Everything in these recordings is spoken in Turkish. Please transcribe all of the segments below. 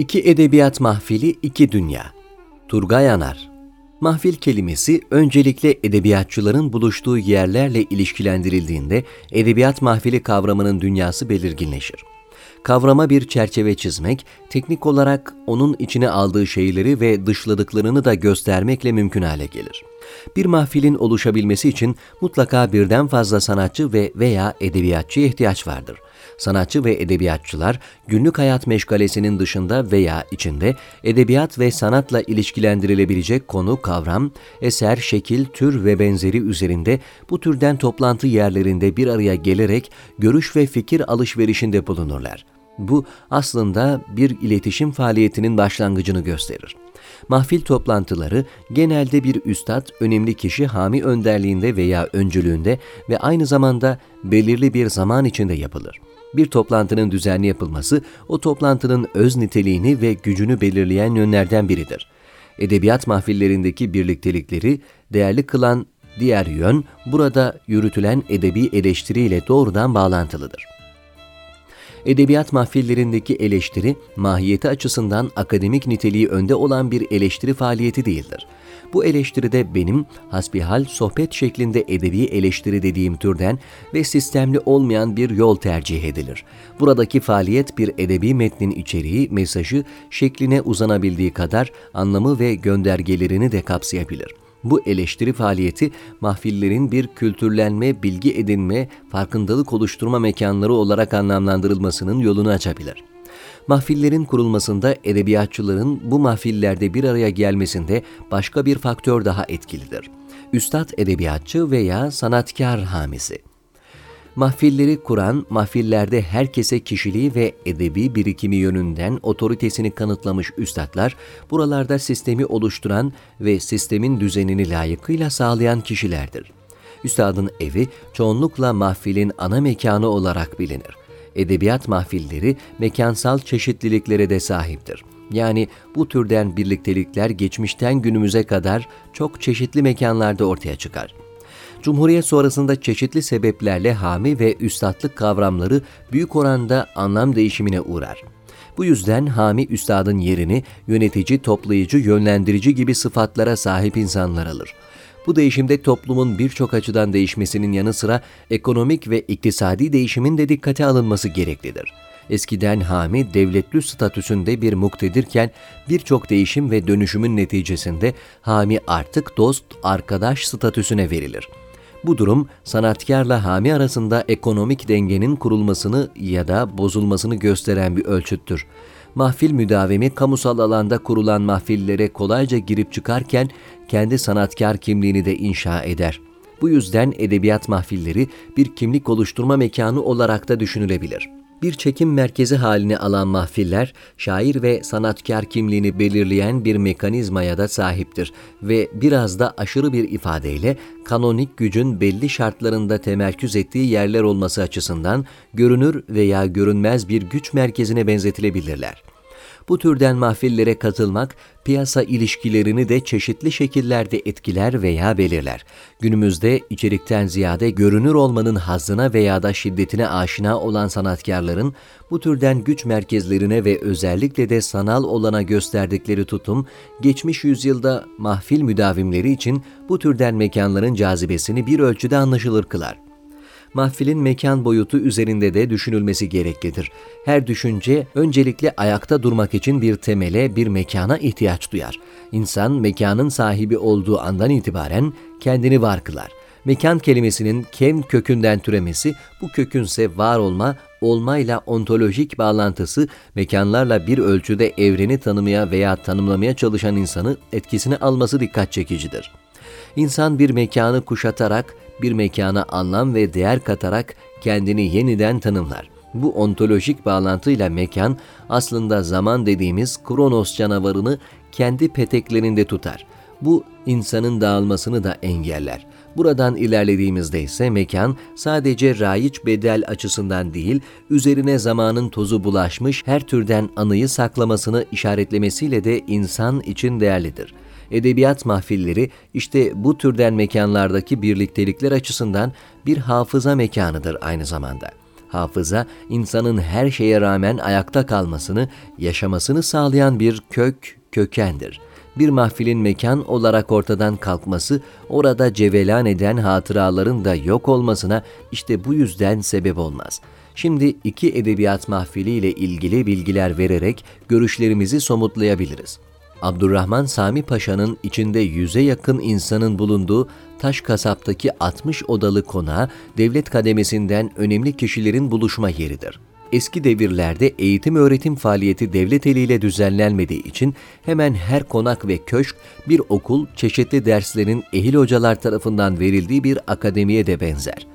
İki Edebiyat Mahfili İki Dünya Turgay Anar Mahfil kelimesi öncelikle edebiyatçıların buluştuğu yerlerle ilişkilendirildiğinde edebiyat mahfili kavramının dünyası belirginleşir. Kavrama bir çerçeve çizmek, teknik olarak onun içine aldığı şeyleri ve dışladıklarını da göstermekle mümkün hale gelir. Bir mahfilin oluşabilmesi için mutlaka birden fazla sanatçı ve veya edebiyatçıya ihtiyaç vardır. Sanatçı ve edebiyatçılar günlük hayat meşgalesinin dışında veya içinde edebiyat ve sanatla ilişkilendirilebilecek konu, kavram, eser, şekil, tür ve benzeri üzerinde bu türden toplantı yerlerinde bir araya gelerek görüş ve fikir alışverişinde bulunurlar. Bu aslında bir iletişim faaliyetinin başlangıcını gösterir. Mahfil toplantıları genelde bir üstad, önemli kişi hami önderliğinde veya öncülüğünde ve aynı zamanda belirli bir zaman içinde yapılır. Bir toplantının düzenli yapılması, o toplantının öz niteliğini ve gücünü belirleyen yönlerden biridir. Edebiyat mahfillerindeki birliktelikleri değerli kılan diğer yön, burada yürütülen edebi eleştiriyle doğrudan bağlantılıdır. Edebiyat mahfillerindeki eleştiri, mahiyeti açısından akademik niteliği önde olan bir eleştiri faaliyeti değildir. Bu eleştiride benim hasbihal sohbet şeklinde edebi eleştiri dediğim türden ve sistemli olmayan bir yol tercih edilir. Buradaki faaliyet bir edebi metnin içeriği, mesajı, şekline uzanabildiği kadar anlamı ve göndergelerini de kapsayabilir. Bu eleştiri faaliyeti mahfillerin bir kültürlenme, bilgi edinme, farkındalık oluşturma mekanları olarak anlamlandırılmasının yolunu açabilir. Mahfillerin kurulmasında edebiyatçıların bu mahfillerde bir araya gelmesinde başka bir faktör daha etkilidir. Üstad edebiyatçı veya sanatkar hamisi. Mahfilleri kuran, mahfillerde herkese kişiliği ve edebi birikimi yönünden otoritesini kanıtlamış üstadlar, buralarda sistemi oluşturan ve sistemin düzenini layıkıyla sağlayan kişilerdir. Üstadın evi çoğunlukla mahfilin ana mekanı olarak bilinir. Edebiyat mahfilleri mekansal çeşitliliklere de sahiptir. Yani bu türden birliktelikler geçmişten günümüze kadar çok çeşitli mekanlarda ortaya çıkar. Cumhuriyet sonrasında çeşitli sebeplerle hami ve üstadlık kavramları büyük oranda anlam değişimine uğrar. Bu yüzden hami üstadın yerini yönetici, toplayıcı, yönlendirici gibi sıfatlara sahip insanlar alır. Bu değişimde toplumun birçok açıdan değişmesinin yanı sıra ekonomik ve iktisadi değişimin de dikkate alınması gereklidir. Eskiden hami devletli statüsünde bir muktedirken birçok değişim ve dönüşümün neticesinde hami artık dost, arkadaş statüsüne verilir.'' Bu durum sanatkarla hami arasında ekonomik dengenin kurulmasını ya da bozulmasını gösteren bir ölçüttür. Mahfil müdavimi kamusal alanda kurulan mahfillere kolayca girip çıkarken kendi sanatkar kimliğini de inşa eder. Bu yüzden edebiyat mahfilleri bir kimlik oluşturma mekanı olarak da düşünülebilir.'' Bir çekim merkezi halini alan mahfiller, şair ve sanatkar kimliğini belirleyen bir mekanizmaya da sahiptir ve biraz da aşırı bir ifadeyle kanonik gücün belli şartlarında temerküz ettiği yerler olması açısından görünür veya görünmez bir güç merkezine benzetilebilirler. Bu türden mahfillere katılmak piyasa ilişkilerini de çeşitli şekillerde etkiler veya belirler. Günümüzde içerikten ziyade görünür olmanın hazzına veya da şiddetine aşina olan sanatkarların bu türden güç merkezlerine ve özellikle de sanal olana gösterdikleri tutum, geçmiş yüzyılda mahfil müdavimleri için bu türden mekanların cazibesini bir ölçüde anlaşılır kılar mahfilin mekan boyutu üzerinde de düşünülmesi gereklidir. Her düşünce öncelikle ayakta durmak için bir temele, bir mekana ihtiyaç duyar. İnsan mekanın sahibi olduğu andan itibaren kendini var kılar. Mekan kelimesinin kem kökünden türemesi, bu kökünse var olma, olmayla ontolojik bağlantısı mekanlarla bir ölçüde evreni tanımaya veya tanımlamaya çalışan insanı etkisine alması dikkat çekicidir. İnsan bir mekanı kuşatarak bir mekana anlam ve değer katarak kendini yeniden tanımlar. Bu ontolojik bağlantıyla mekan aslında zaman dediğimiz kronos canavarını kendi peteklerinde tutar. Bu insanın dağılmasını da engeller. Buradan ilerlediğimizde ise mekan sadece raiç bedel açısından değil, üzerine zamanın tozu bulaşmış her türden anıyı saklamasını işaretlemesiyle de insan için değerlidir.'' Edebiyat mahfilleri işte bu türden mekanlardaki birliktelikler açısından bir hafıza mekanıdır aynı zamanda. Hafıza, insanın her şeye rağmen ayakta kalmasını, yaşamasını sağlayan bir kök, kökendir. Bir mahfilin mekan olarak ortadan kalkması, orada cevelan eden hatıraların da yok olmasına işte bu yüzden sebep olmaz. Şimdi iki edebiyat mahfili ile ilgili bilgiler vererek görüşlerimizi somutlayabiliriz. Abdurrahman Sami Paşa'nın içinde yüze yakın insanın bulunduğu Taş Kasap'taki 60 odalı konağı devlet kademesinden önemli kişilerin buluşma yeridir. Eski devirlerde eğitim öğretim faaliyeti devlet eliyle düzenlenmediği için hemen her konak ve köşk bir okul, çeşitli derslerin ehil hocalar tarafından verildiği bir akademiye de benzer.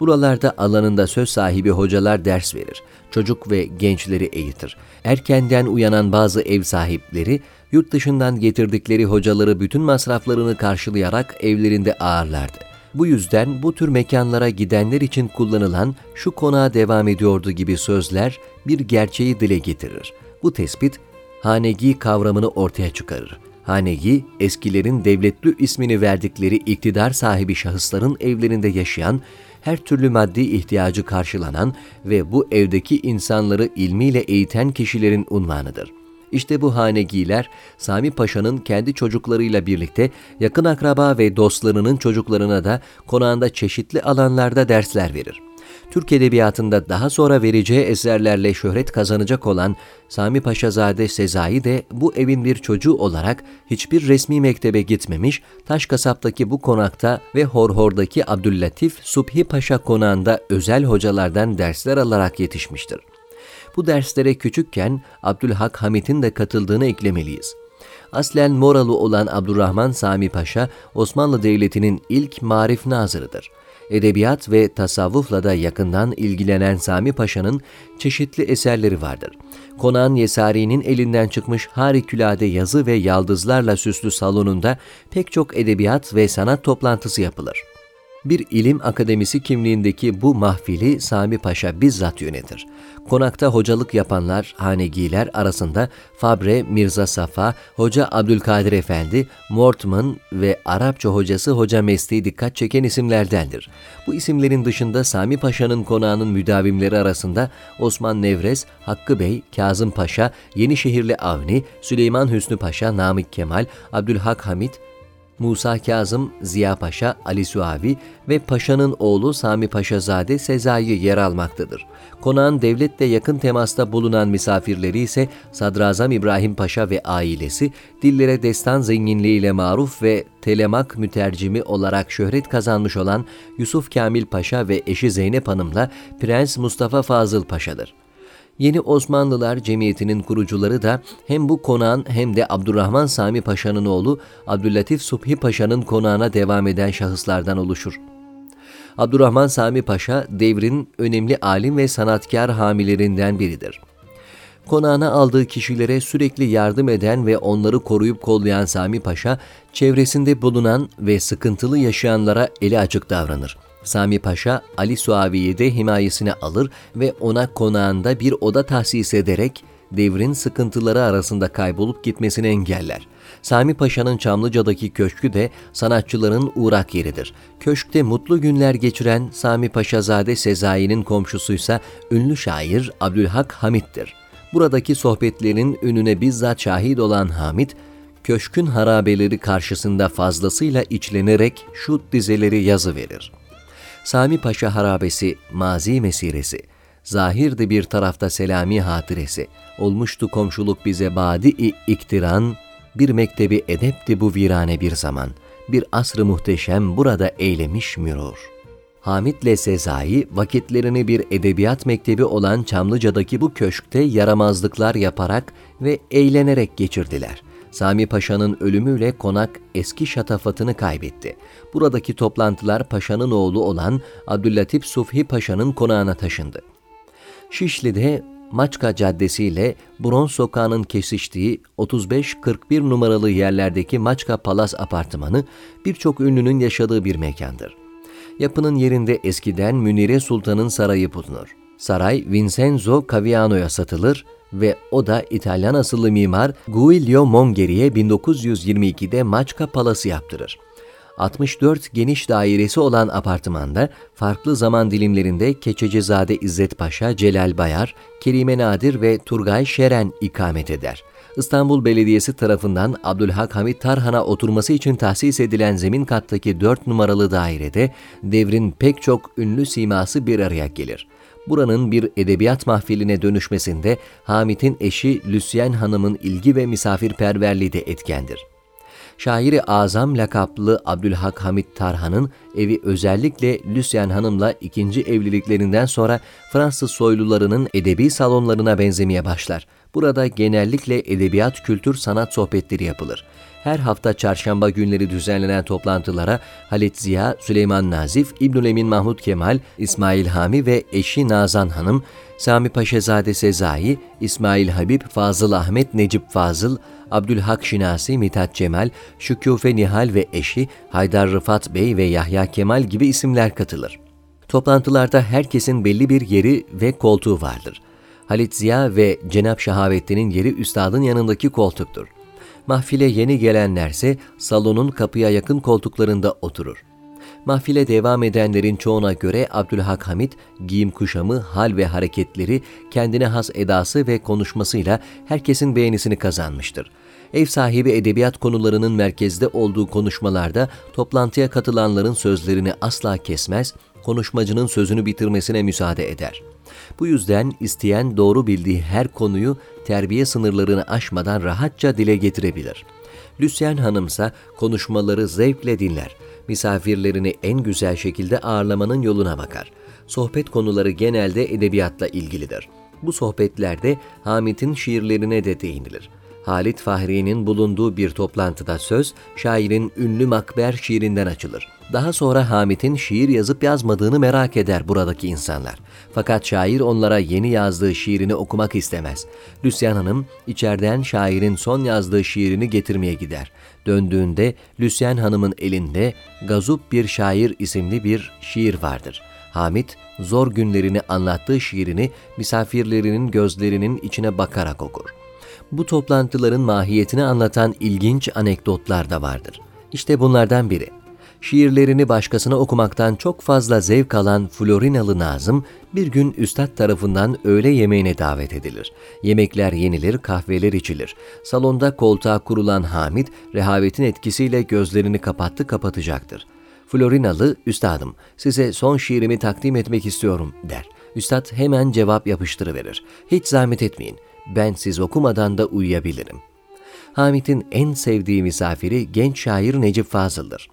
Buralarda alanında söz sahibi hocalar ders verir, çocuk ve gençleri eğitir. Erkenden uyanan bazı ev sahipleri yurt dışından getirdikleri hocaları bütün masraflarını karşılayarak evlerinde ağırlardı. Bu yüzden bu tür mekanlara gidenler için kullanılan şu konağa devam ediyordu gibi sözler bir gerçeği dile getirir. Bu tespit hanegi kavramını ortaya çıkarır. Hanegi, eskilerin devletli ismini verdikleri iktidar sahibi şahısların evlerinde yaşayan, her türlü maddi ihtiyacı karşılanan ve bu evdeki insanları ilmiyle eğiten kişilerin unvanıdır. İşte bu hanegiler Sami Paşa'nın kendi çocuklarıyla birlikte yakın akraba ve dostlarının çocuklarına da konağında çeşitli alanlarda dersler verir. Türk Edebiyatı'nda daha sonra vereceği eserlerle şöhret kazanacak olan Sami Paşazade Sezai de bu evin bir çocuğu olarak hiçbir resmi mektebe gitmemiş, Taşkasap'taki bu konakta ve Horhor'daki Abdüllatif Subhi Paşa konağında özel hocalardan dersler alarak yetişmiştir. Bu derslere küçükken Abdülhak Hamit'in de katıldığını eklemeliyiz. Aslen Moralı olan Abdurrahman Sami Paşa, Osmanlı Devleti'nin ilk marif nazırıdır. Edebiyat ve tasavvufla da yakından ilgilenen Sami Paşa'nın çeşitli eserleri vardır. Konağın Yesari'nin elinden çıkmış harikulade yazı ve yaldızlarla süslü salonunda pek çok edebiyat ve sanat toplantısı yapılır. Bir ilim akademisi kimliğindeki bu mahfili Sami Paşa bizzat yönetir. Konakta hocalık yapanlar, hanegiler arasında Fabre Mirza Safa, Hoca Abdülkadir Efendi, Mortman ve Arapça hocası Hoca Mesli dikkat çeken isimlerdendir. Bu isimlerin dışında Sami Paşa'nın konağının müdavimleri arasında Osman Nevrez, Hakkı Bey, Kazım Paşa, Yenişehirli Avni, Süleyman Hüsnü Paşa, Namık Kemal, Abdülhak Hamit, Musa Kazım, Ziya Paşa, Ali Suavi ve Paşa'nın oğlu Sami Paşazade Sezai yer almaktadır. Konağın devletle yakın temasta bulunan misafirleri ise Sadrazam İbrahim Paşa ve ailesi, dillere destan zenginliğiyle maruf ve telemak mütercimi olarak şöhret kazanmış olan Yusuf Kamil Paşa ve eşi Zeynep Hanım'la Prens Mustafa Fazıl Paşa'dır. Yeni Osmanlılar Cemiyeti'nin kurucuları da hem bu konağın hem de Abdurrahman Sami Paşa'nın oğlu Abdüllatif Subhi Paşa'nın konağına devam eden şahıslardan oluşur. Abdurrahman Sami Paşa devrin önemli alim ve sanatkar hamilerinden biridir. Konağına aldığı kişilere sürekli yardım eden ve onları koruyup kollayan Sami Paşa, çevresinde bulunan ve sıkıntılı yaşayanlara eli açık davranır. Sami Paşa, Ali Suavi'yi de himayesine alır ve ona konağında bir oda tahsis ederek devrin sıkıntıları arasında kaybolup gitmesini engeller. Sami Paşa'nın Çamlıca'daki köşkü de sanatçıların uğrak yeridir. Köşkte mutlu günler geçiren Sami Paşazade Sezai'nin komşusuysa ünlü şair Abdülhak Hamit'tir. Buradaki sohbetlerin önüne bizzat şahit olan Hamit, köşkün harabeleri karşısında fazlasıyla içlenerek şu dizeleri yazı verir. Sami Paşa harabesi, mazi mesiresi, zahirdi bir tarafta selami hatiresi, olmuştu komşuluk bize badi-i iktiran, bir mektebi edepti bu virane bir zaman, bir asrı muhteşem burada eylemiş mürur. Hamit'le Sezai vakitlerini bir edebiyat mektebi olan Çamlıca'daki bu köşkte yaramazlıklar yaparak ve eğlenerek geçirdiler. Sami Paşa'nın ölümüyle konak eski şatafatını kaybetti. Buradaki toplantılar Paşa'nın oğlu olan Abdüllatif Sufhi Paşa'nın konağına taşındı. Şişli'de Maçka Caddesi ile Bronz Sokağı'nın kesiştiği 35-41 numaralı yerlerdeki Maçka Palas apartmanı birçok ünlünün yaşadığı bir mekandır. Yapının yerinde eskiden Münire Sultan'ın sarayı bulunur. Saray Vincenzo Caviano'ya satılır ve o da İtalyan asıllı mimar Guilio Mongeri'ye 1922'de Maçka Palası yaptırır. 64 geniş dairesi olan apartmanda farklı zaman dilimlerinde Keçecizade İzzet Paşa, Celal Bayar, Kerime Nadir ve Turgay Şeren ikamet eder. İstanbul Belediyesi tarafından Abdülhak Hamit Tarhan'a oturması için tahsis edilen zemin kattaki 4 numaralı dairede devrin pek çok ünlü siması bir araya gelir. Buranın bir edebiyat mahfiline dönüşmesinde Hamit'in eşi Lüsyen Hanım'ın ilgi ve misafirperverliği de etkendir. Şairi Azam lakaplı Abdülhak Hamit Tarhan'ın evi özellikle Lüsyen Hanım'la ikinci evliliklerinden sonra Fransız soylularının edebi salonlarına benzemeye başlar. Burada genellikle edebiyat, kültür, sanat sohbetleri yapılır. Her hafta çarşamba günleri düzenlenen toplantılara Halit Ziya, Süleyman Nazif, İbnül Emin Mahmud Kemal, İsmail Hami ve eşi Nazan Hanım, Sami Paşazade Sezai, İsmail Habib, Fazıl Ahmet, Necip Fazıl, Abdülhak Şinasi, Mithat Cemal, Şüküfe Nihal ve eşi Haydar Rıfat Bey ve Yahya Kemal gibi isimler katılır. Toplantılarda herkesin belli bir yeri ve koltuğu vardır. Halit Ziya ve Cenap Şahabettin'in yeri üstadın yanındaki koltuktur. Mahfile yeni gelenlerse salonun kapıya yakın koltuklarında oturur. Mahfile devam edenlerin çoğuna göre Abdülhak Hamit, giyim kuşamı, hal ve hareketleri, kendine has edası ve konuşmasıyla herkesin beğenisini kazanmıştır. Ev sahibi edebiyat konularının merkezde olduğu konuşmalarda toplantıya katılanların sözlerini asla kesmez, konuşmacının sözünü bitirmesine müsaade eder. Bu yüzden isteyen doğru bildiği her konuyu terbiye sınırlarını aşmadan rahatça dile getirebilir. Lüsyen Hanımsa konuşmaları zevkle dinler. Misafirlerini en güzel şekilde ağırlamanın yoluna bakar. Sohbet konuları genelde edebiyatla ilgilidir. Bu sohbetlerde Hamit'in şiirlerine de değinilir. Halit Fahri'nin bulunduğu bir toplantıda söz, şairin ünlü Makber şiirinden açılır. Daha sonra Hamit'in şiir yazıp yazmadığını merak eder buradaki insanlar. Fakat şair onlara yeni yazdığı şiirini okumak istemez. Lüsyan Hanım içeriden şairin son yazdığı şiirini getirmeye gider. Döndüğünde Lüsyan Hanım'ın elinde Gazup Bir Şair isimli bir şiir vardır. Hamit zor günlerini anlattığı şiirini misafirlerinin gözlerinin içine bakarak okur. Bu toplantıların mahiyetini anlatan ilginç anekdotlar da vardır. İşte bunlardan biri. Şiirlerini başkasına okumaktan çok fazla zevk alan Florinalı Nazım bir gün üstad tarafından öğle yemeğine davet edilir. Yemekler yenilir, kahveler içilir. Salonda koltuğa kurulan Hamid, rehavetin etkisiyle gözlerini kapattı kapatacaktır. Florinalı, üstadım size son şiirimi takdim etmek istiyorum der. Üstad hemen cevap yapıştırıverir. Hiç zahmet etmeyin, ben siz okumadan da uyuyabilirim. Hamit'in en sevdiği misafiri genç şair Necip Fazıl'dır.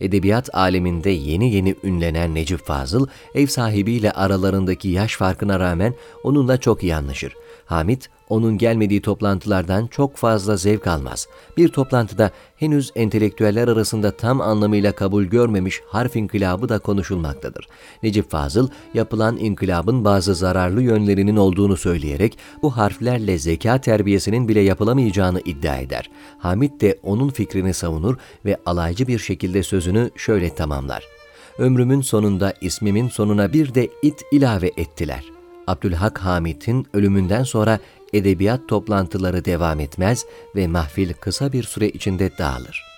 Edebiyat aleminde yeni yeni ünlenen Necip Fazıl, ev sahibiyle aralarındaki yaş farkına rağmen onunla çok iyi anlaşır. Hamit, onun gelmediği toplantılardan çok fazla zevk almaz. Bir toplantıda henüz entelektüeller arasında tam anlamıyla kabul görmemiş harf inkılabı da konuşulmaktadır. Necip Fazıl, yapılan inkılabın bazı zararlı yönlerinin olduğunu söyleyerek bu harflerle zeka terbiyesinin bile yapılamayacağını iddia eder. Hamit de onun fikrini savunur ve alaycı bir şekilde sözünü şöyle tamamlar. Ömrümün sonunda ismimin sonuna bir de it ilave ettiler. Abdülhak Hamit'in ölümünden sonra edebiyat toplantıları devam etmez ve mahfil kısa bir süre içinde dağılır.